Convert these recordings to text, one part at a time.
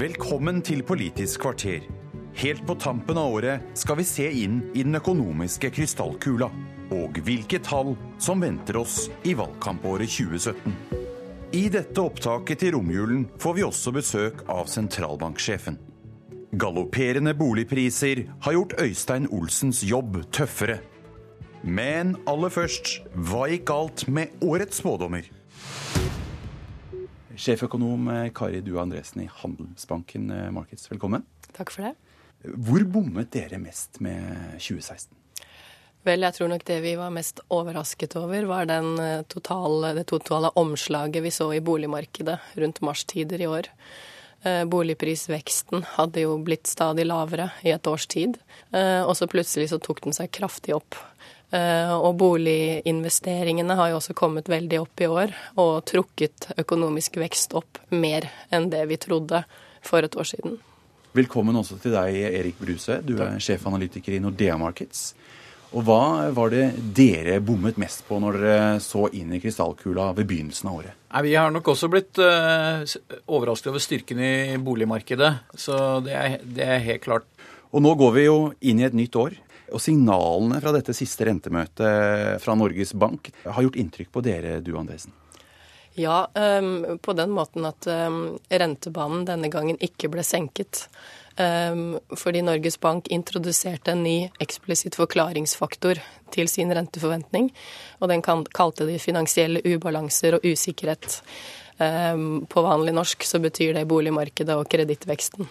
Velkommen til Politisk kvarter. Helt på tampen av året skal vi se inn i den økonomiske krystallkula. Og hvilke tall som venter oss i valgkampåret 2017. I dette opptaket til romjulen får vi også besøk av sentralbanksjefen. Galopperende boligpriser har gjort Øystein Olsens jobb tøffere. Men aller først, hva gikk galt med årets spådommer? Sjeføkonom eh, Kari Due Andresen i Handelsbanken eh, Markets, velkommen. Takk for det. Hvor bommet dere mest med 2016? Vel, jeg tror nok det vi var mest overrasket over, var den eh, totale, det totale omslaget vi så i boligmarkedet rundt marstider i år. Boligprisveksten hadde jo blitt stadig lavere i et års tid, og så plutselig så tok den seg kraftig opp. Eh, og boliginvesteringene har jo også kommet veldig opp i år, og trukket økonomisk vekst opp mer enn det vi trodde for et år siden. Velkommen også til deg, Erik Bruse. Du er sjefanalytiker i Nordea Markets. Og hva var det dere bommet mest på når dere så inn i krystallkula ved begynnelsen av året? Nei, vi har nok også blitt uh, overrasket over styrken i boligmarkedet. Så det er, det er helt klart. Og nå går vi jo inn i et nytt år. Og signalene fra dette siste rentemøtet fra Norges Bank har gjort inntrykk på dere, du Andresen? Ja, um, på den måten at um, rentebanen denne gangen ikke ble senket. Um, fordi Norges Bank introduserte en ny eksplisitt forklaringsfaktor til sin renteforventning. Og den kalte de finansielle ubalanser og usikkerhet. På vanlig norsk så betyr det boligmarkedet og kredittveksten.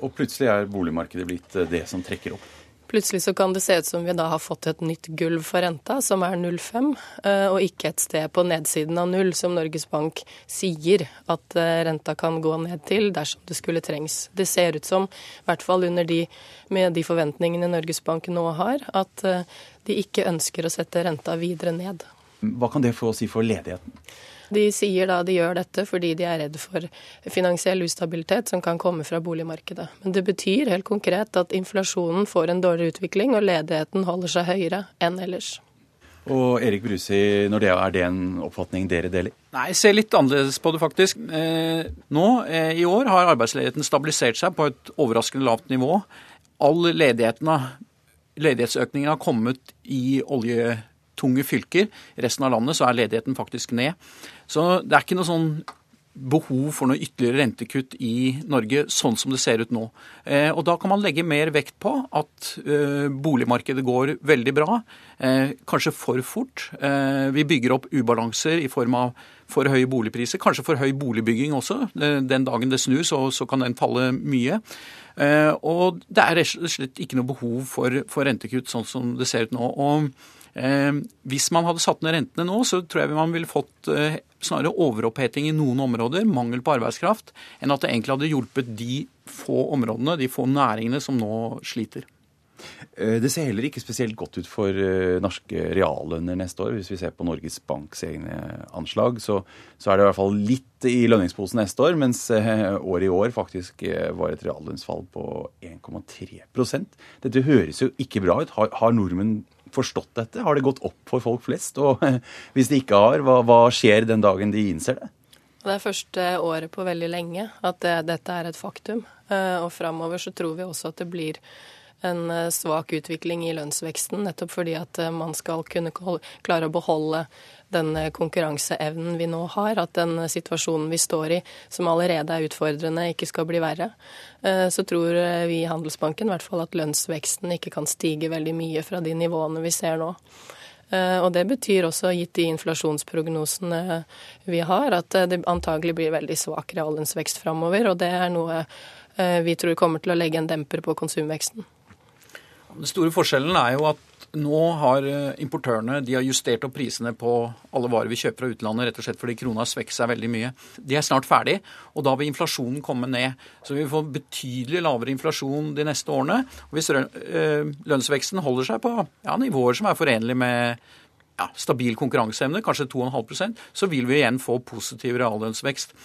Og plutselig er boligmarkedet blitt eh, det som trekker opp? Plutselig så kan det se ut som vi da har fått et nytt gulv for renta, som er 0,5, eh, og ikke et sted på nedsiden av null, som Norges Bank sier at eh, renta kan gå ned til dersom det skulle trengs. Det ser ut som, i hvert fall de, med de forventningene Norges Bank nå har, at de ikke ønsker å sette renta videre ned. Hva kan det få å si for ledigheten? De sier da de gjør dette fordi de er redd for finansiell ustabilitet som kan komme fra boligmarkedet. Men det betyr helt konkret at inflasjonen får en dårligere utvikling, og ledigheten holder seg høyere enn ellers. Og Erik Brusi, når det er det en oppfatning dere deler? Nei, jeg ser litt annerledes på det, faktisk. Eh, nå eh, i år har arbeidsledigheten stabilisert seg på et overraskende lavt nivå. All ledigheten ledighetsøkningen har kommet i oljetunge fylker. I resten av landet så er ledigheten faktisk ned. Så det er ikke noe sånn behov for noe ytterligere rentekutt i Norge, sånn som det ser ut nå. Eh, og Da kan man legge mer vekt på at eh, boligmarkedet går veldig bra. Eh, kanskje for fort. Vi bygger opp ubalanser i form av for høye boligpriser. Kanskje for høy boligbygging også. Den dagen det snur, så, kan den falle mye. Og det er rett og slett ikke noe behov for, rentekkutt sånn som det ser ut nå. og hvis man hadde satt ned rentene nå, så tror jeg man ville fått eh, snarere overoppheting i noen områder, mangel på arbeidskraft, enn at det egentlig hadde hjulpet de få områdene, de få næringene som nå sliter. Eh, det ser heller ikke spesielt godt ut for norske reallønner neste år. Hvis vi ser på Norges Banks egne anslag, så, så, er det i hvert fall litt i lønningsposen neste år, mens året i år faktisk var et reallønnsfall på 1,3% Dette høres jo ikke bra ut. Har, har nordmenn forstått dette? Har det gått opp for folk flest? Og hvis de ikke har, hva, hva skjer den dagen de innser det? Det er første året på veldig lenge at det, dette er et faktum. Eh, og framover så tror vi også at det blir en eh, svak utvikling i lønnsveksten, nettopp fordi at eh, man skal kunne klare å beholde den konkurranseevnen vi nå har, at den situasjonen vi står i, som allerede er utfordrende, ikke skal bli verre. Eh, så tror vi i Handelsbanken i hvert fall at lønnsveksten ikke kan stige veldig mye fra de nivåene vi ser nå. Eh, og det betyr også, gitt de inflasjonsprognosene vi har, at det antagelig blir veldig svak reallønnsvekst framover. Og det er noe eh, vi tror kommer til å legge en demper på konsumveksten. Den store forskjellen er jo at nå har eh, importørene har justert opp prisene på alle varer vi kjøper fra utlandet, rett og slett fordi krona svekker seg veldig mye. De er snart ferdig, og da vil inflasjonen komme ned. Så vi vil få betydelig lavere inflasjon de neste årene. Og hvis eh, lønnsveksten holder seg på ja, nivåer som er forenlige med ja, stabil konkurranseevne, kanskje 2,5% så vil vi igjen få positiv reallønnsvekst.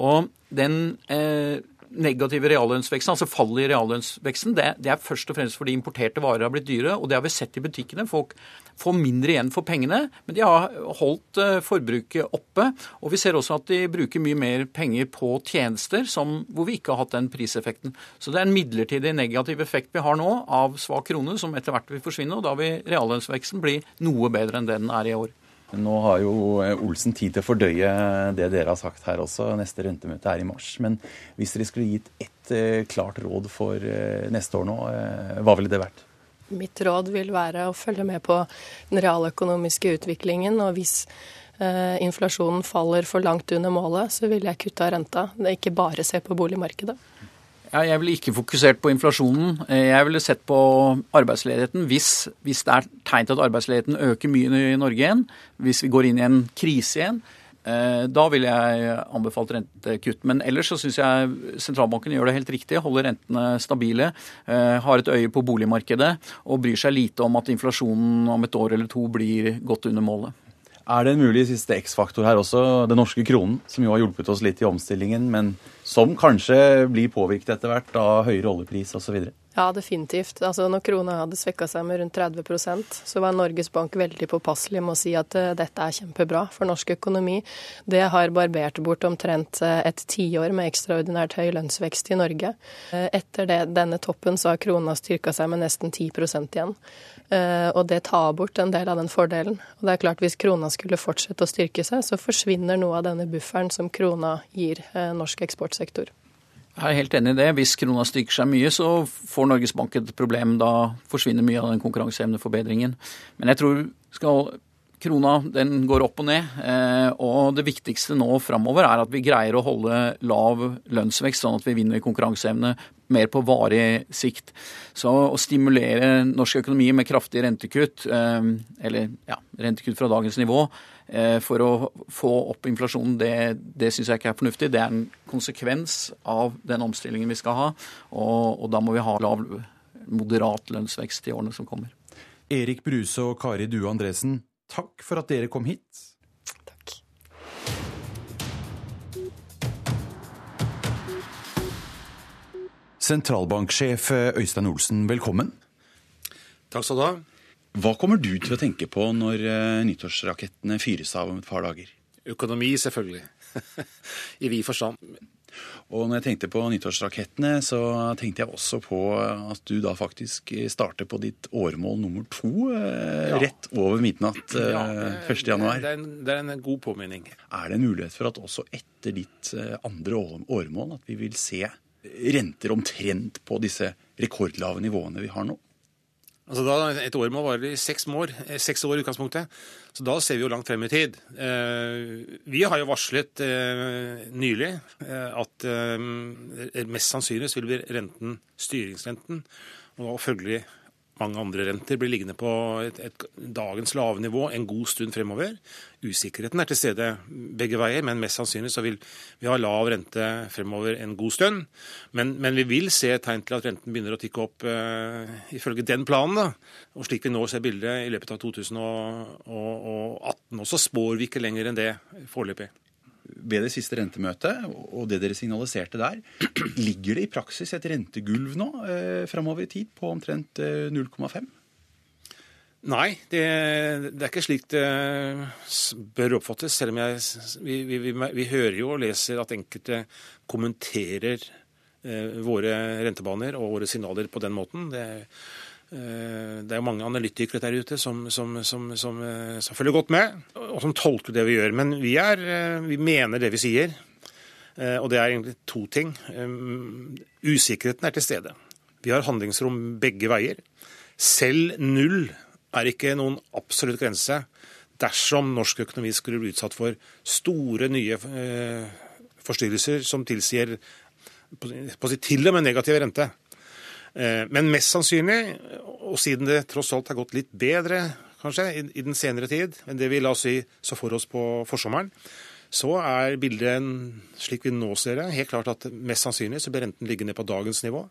Og den eh, negative reallønnsveksten, altså fallet i reallønnsveksten, det, det, er først og fremst fordi importerte varer har blitt dyre. Og det har vi sett i butikkene. Folk får mindre igjen for pengene, men de har holdt uh, forbruket oppe. Og vi ser også at de bruker mye mer penger på tjenester som, hvor vi ikke har hatt den priseffekten. Så det er en midlertidig negativ effekt vi har nå av svak krone, som etter hvert vil forsvinne. Og da vil reallønnsveksten bli noe bedre enn det den er i år. Nå har jo eh, Olsen tid til å fordøye det dere har sagt her også. Neste rentemøte er i mars. Men hvis dere skulle gitt ett eh, klart råd for eh, neste år nå, hva ville det vært? Mitt råd vil være å følge med på den realøkonomiske utviklingen. Og hvis eh, inflasjonen faller for langt under målet, så vil jeg kutte av renta. Ikke bare se på boligmarkedet. Ja, jeg ville ikke fokusert på inflasjonen. Jeg ville sett på arbeidsledigheten. Hvis, hvis, det er tegn til at arbeidsledigheten øker mye i Norge igjen, hvis vi går inn i en krise igjen, eh, da ville jeg anbefalt rentekutt. Men ellers så syns jeg sentralbanken gjør det helt riktig. Holder rentene stabile, eh, har et øye på boligmarkedet og bryr seg lite om at inflasjonen om et år eller to blir godt under målet. Er det en mulig siste X-faktor her også, den norske kronen, som jo har hjulpet oss litt i omstillingen, men som kanskje blir påvirket etter hvert av høyere oljepris osv.? Ja, definitivt. Altså, når krona hadde svekka seg med rundt 30% så var Norges Bank veldig påpasselig med å si at uh, dette er kjempebra for norsk økonomi. Det har barbert bort omtrent uh, et tiår med ekstraordinært høy lønnsvekst i Norge. Uh, etter det, denne toppen så har krona styrka seg med nesten 10% igjen. Og det tar bort en del av den fordelen. Og det er klart Hvis krona skulle fortsette å styrke seg, så forsvinner noe av denne bufferen som krona gir norsk eksportsektor. Jeg er helt enig i det. Hvis krona styrker seg mye, så får Norges Bank et problem. Da forsvinner mye av den konkurranseevneforbedringen. Men jeg tror skal, krona den går opp og ned. Eh, og det viktigste nå framover er at vi greier å holde lav lønnsvekst, sånn at vi vinner konkurranseevne mer på varig sikt. Så å stimulere norsk økonomi med kraftige rentekutt, eh, eller ja, rentekutt fra dagens nivå, Eh, for å få opp inflasjonen, det, det syns jeg ikke er fornuftig. Det er en konsekvens av den omstillingen vi skal ha, og, og da må vi ha lav, moderat lønnsvekst i årene som kommer. Erik Bruse og Kari Due Andresen, takk for at dere kom hit. Takk. Sentralbanksjef Øystein Olsen, velkommen. Takk skal du ha. Hva kommer du til å tenke på når uh, nyttårsrakettene fyres av om et par dager? Økonomi, selvfølgelig. I vid forstand. Og når jeg tenkte på nyttårsrakettene, så tenkte jeg også på at du da faktisk starter på ditt åremål nummer to uh, ja. rett over midnatt ja, 1. januar. Det det er, en, god påminning. Er det en mulighet for at også etter ditt andre åremål at vi vil se renter omtrent på disse rekordlave nivåene vi har nå? Altså da, Et år må vare i seks år, eh, seks år i utgangspunktet. Så da ser vi jo langt frem i tid. Eh, vi har jo varslet eh, nylig at mest sannsynlig vil bli renten styringsrenten, og følgelig mange andre renter blir liggende på et, et, dagens lave nivå en god stund fremover. Usikkerheten er til stede begge veier, men mest sannsynlig så vil vi ha lav rente fremover en god stund. Men, men vi vil se tegn til at renten begynner å tikke opp uh, ifølge den planen. Da. Og slik vi nå ser bildet i løpet av 2018, og så spår vi ikke lenger enn det foreløpig ved det siste rentemøtet og det dere signaliserte der, ligger det i praksis et rentegulv nå eh, framover i tid på omtrent eh, 0,5? Nei, det, det, er ikke slik det bør oppfattes. Selv om jeg, vi, vi, vi, vi hører jo og leser at enkelte kommenterer eh, våre rentebaner og våre signaler på den måten. Det, Eh, det er jo mange analytikere der ute som, som, som, som, eh, følger godt med, og som tolker det vi gjør. Men vi, er, eh, vi mener det vi sier. Og det er egentlig to ting. Usikkerheten er til stede. Vi har handlingsrom begge veier. Selv null er ikke noen absolutt grense dersom norsk økonomi skulle bli utsatt for store, nye forstyrrelser som tilsier til og med negativ rente. Eh, men mest sannsynlig, og siden det tross alt har gått litt bedre kanskje i den senere tid enn det vi la oss si så for oss på forsommeren, så er bildet slik vi nå ser det, helt klart at mest sannsynlig så blir renten ligge ned på dagens nivå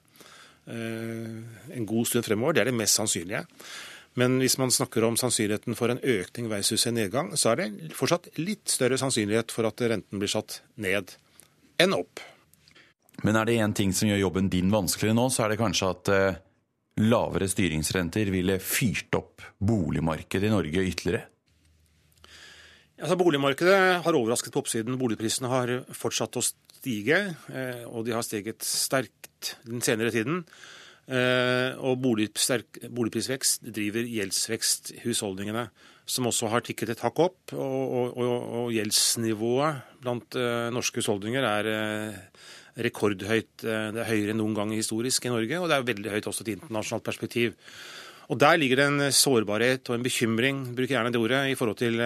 eh, en god stund fremover. Det er det mest sannsynlige. Men hvis man snakker om sannsynligheten for en økning versus en nedgang, så er det fortsatt litt større sannsynlighet for at renten blir satt ned enn opp. Men er det én ting som gjør jobben din vanskeligere nå, så er det kanskje at eh, lavere styringsrenter ville fyrt opp boligmarkedet i Norge ytterligere? Altså, boligmarkedet har overrasket på oppsiden. Boligprisene har fortsatt å stige, eh, og de har steget sterkt den senere tiden. Eh, og boligprisvekst driver gjeldsvekst i husholdningene, som også har tikket et hakk opp. Og, og, og gjeldsnivået blant uh, norske husholdninger er uh, rekordhøyt. Det er høyere enn noen gang historisk i Norge, og det er veldig høyt også i et internasjonalt perspektiv. Og Der ligger det en sårbarhet og en bekymring, bruker gjerne det ordet, i forhold til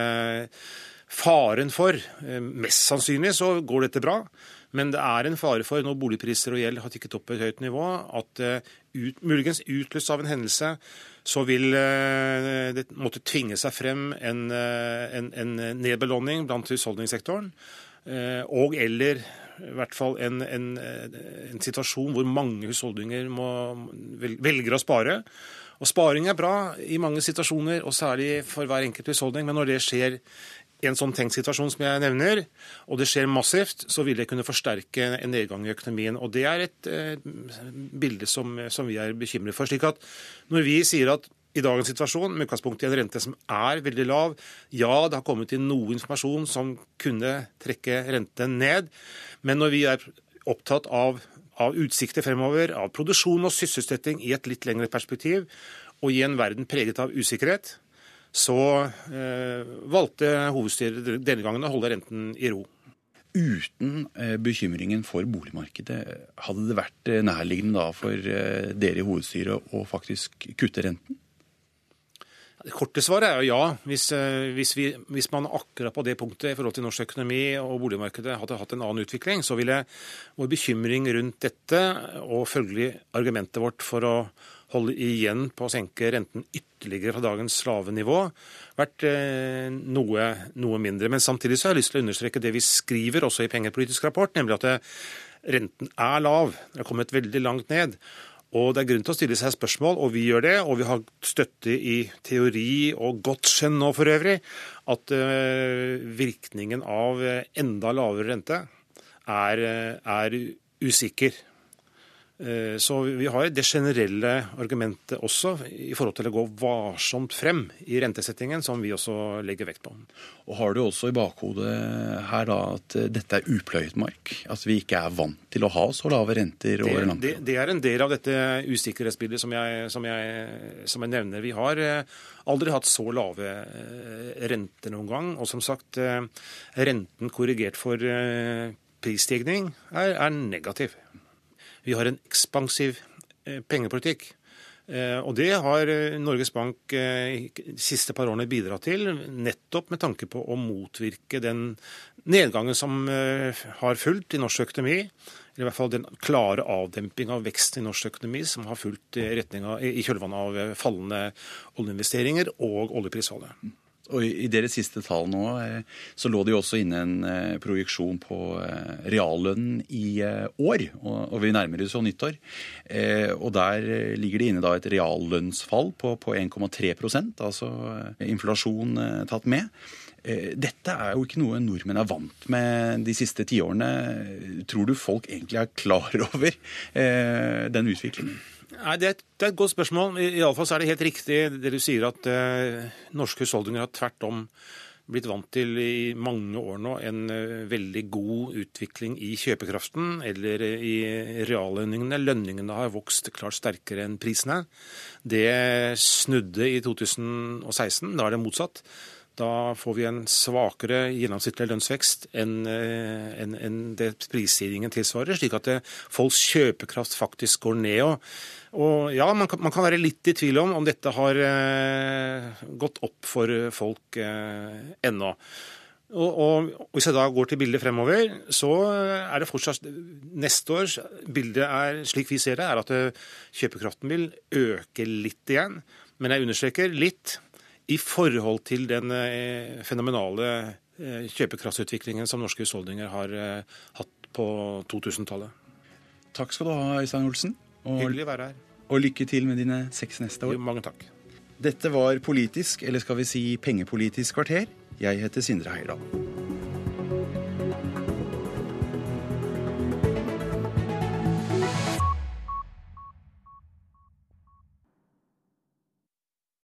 faren for. Mest sannsynlig så går dette bra. Men det er en fare for, når boligpriser og gjeld har tikket opp på et høyt nivå, at ut, muligens utløst av en hendelse så vil uh, det måtte tvinge seg frem en, uh, en, en nedbelåning blant husholdningssektoren. Uh, og eller i hvert fall en, en, en, situasjon hvor mange husholdninger må, velger å spare. Og Sparing er bra i mange situasjoner, og særlig for hver enkelt husholdning. Men når det skjer en sånn tenkt situasjon som jeg nevner, og det skjer massivt, så vil det kunne forsterke en nedgang i økonomien. Og Det er et eh, bilde som, som, vi er bekymret for. slik at Når vi sier at i dagens situasjon, med utgangspunkt i en rente som er veldig lav, ja, det har kommet inn noe informasjon som kunne trekke renten ned, men når vi er opptatt av, av utsikter fremover, av produksjon og sysselsetting i et litt lengre perspektiv, og i en verden preget av usikkerhet, så eh, valgte hovedstyret denne gangen å holde renten i ro. Uten eh, bekymringen for boligmarkedet, hadde det vært eh, nærliggende da for dere i hovedstyret å faktisk kutte renten? Det korte svaret er jo ja. Hvis, eh, hvis, vi, hvis, man akkurat på det punktet i forhold til norsk økonomi og boligmarkedet hadde hatt en annen utvikling, så ville vår bekymring rundt dette, og følgelig argumentet vårt for å holde igjen på å senke renten ytterligere fra dagens lave nivå, vært eh, noe, noe, mindre. Men samtidig så har jeg lyst til å understreke det vi skriver også i pengepolitisk rapport, nemlig at eh, renten er lav. Den har kommet veldig langt ned. Og Det er grunn til å stille seg spørsmål, og vi gjør det. Og vi har støtte i teori og godt skjønn nå for øvrig, at uh, virkningen av enda lavere rente er, er usikker. Eh, så vi har det generelle argumentet også i forhold til å gå varsomt frem i rentesettingen, som vi også legger vekt på. Og Har du også i bakhodet her da at eh, dette er upløyet mark? At vi ikke er vant til å ha så lave renter over? Det, det, er en del av dette usikkerhetsbildet som jeg, som, jeg, som jeg, nevner. Vi har eh, aldri hatt så lave renter noen gang. Og som sagt, renten korrigert for prisstigning er, er negativ. Vi har en ekspansiv eh, pengepolitikk. Eh, og det har eh, Norges Bank de siste par årene bidratt til, nettopp med tanke på å motvirke den nedgangen som har fulgt i norsk økonomi. Eller i hvert fall den klare avdemping av veksten i norsk økonomi som har fulgt i, i kjølvannet av fallende oljeinvesteringer og oljeprisfallet. Og I deres siste tall nå eh, så lå det jo også inne en eh, projeksjon på eh, reallønnen i år. Og vi nærmer oss jo nyttår. Og der ligger det inne da et reallønnsfall på, på 1,3% altså inflasjon tatt med. Dette er jo ikke noe nordmenn er vant med de siste tiårene. Tror du folk egentlig er klar over den utviklingen? Nei, det er, et, det er et godt spørsmål. Iallfall er det helt riktig det du sier, at eh, norske husholdninger har tvert om blitt vant til i mange år nå en eh, veldig god utvikling i kjøpekraften eller i reallønningene. Lønningene har vokst klart sterkere enn prisene. Det snudde i 2016. Da er det motsatt. Da får vi en svakere gjennomsnittlig lønnsvekst enn eh, en, en det prisstigningen tilsvarer, slik at det, folks kjøpekraft faktisk går ned. Og, og ja, man kan, man kan, være litt i tvil om om dette har eh, gått opp for folk eh, ennå. Og, og, Hvis jeg da går til bildet fremover, så er det fortsatt Neste års bilde er, slik vi ser det, er at eh, kjøpekraften vil øke litt igjen. Men jeg understreker litt i forhold til den eh, fenomenale eh, kjøpekraftsutviklingen som norske husholdninger har eh, hatt på 2000-tallet. Takk skal du ha, Øystein Olsen. Og, Hyggelig å være her. Og lykke til med dine seks neste år. Jo, mange takk. Dette var Politisk, eller skal vi si Pengepolitisk kvarter. Jeg heter Sindre Heierdal.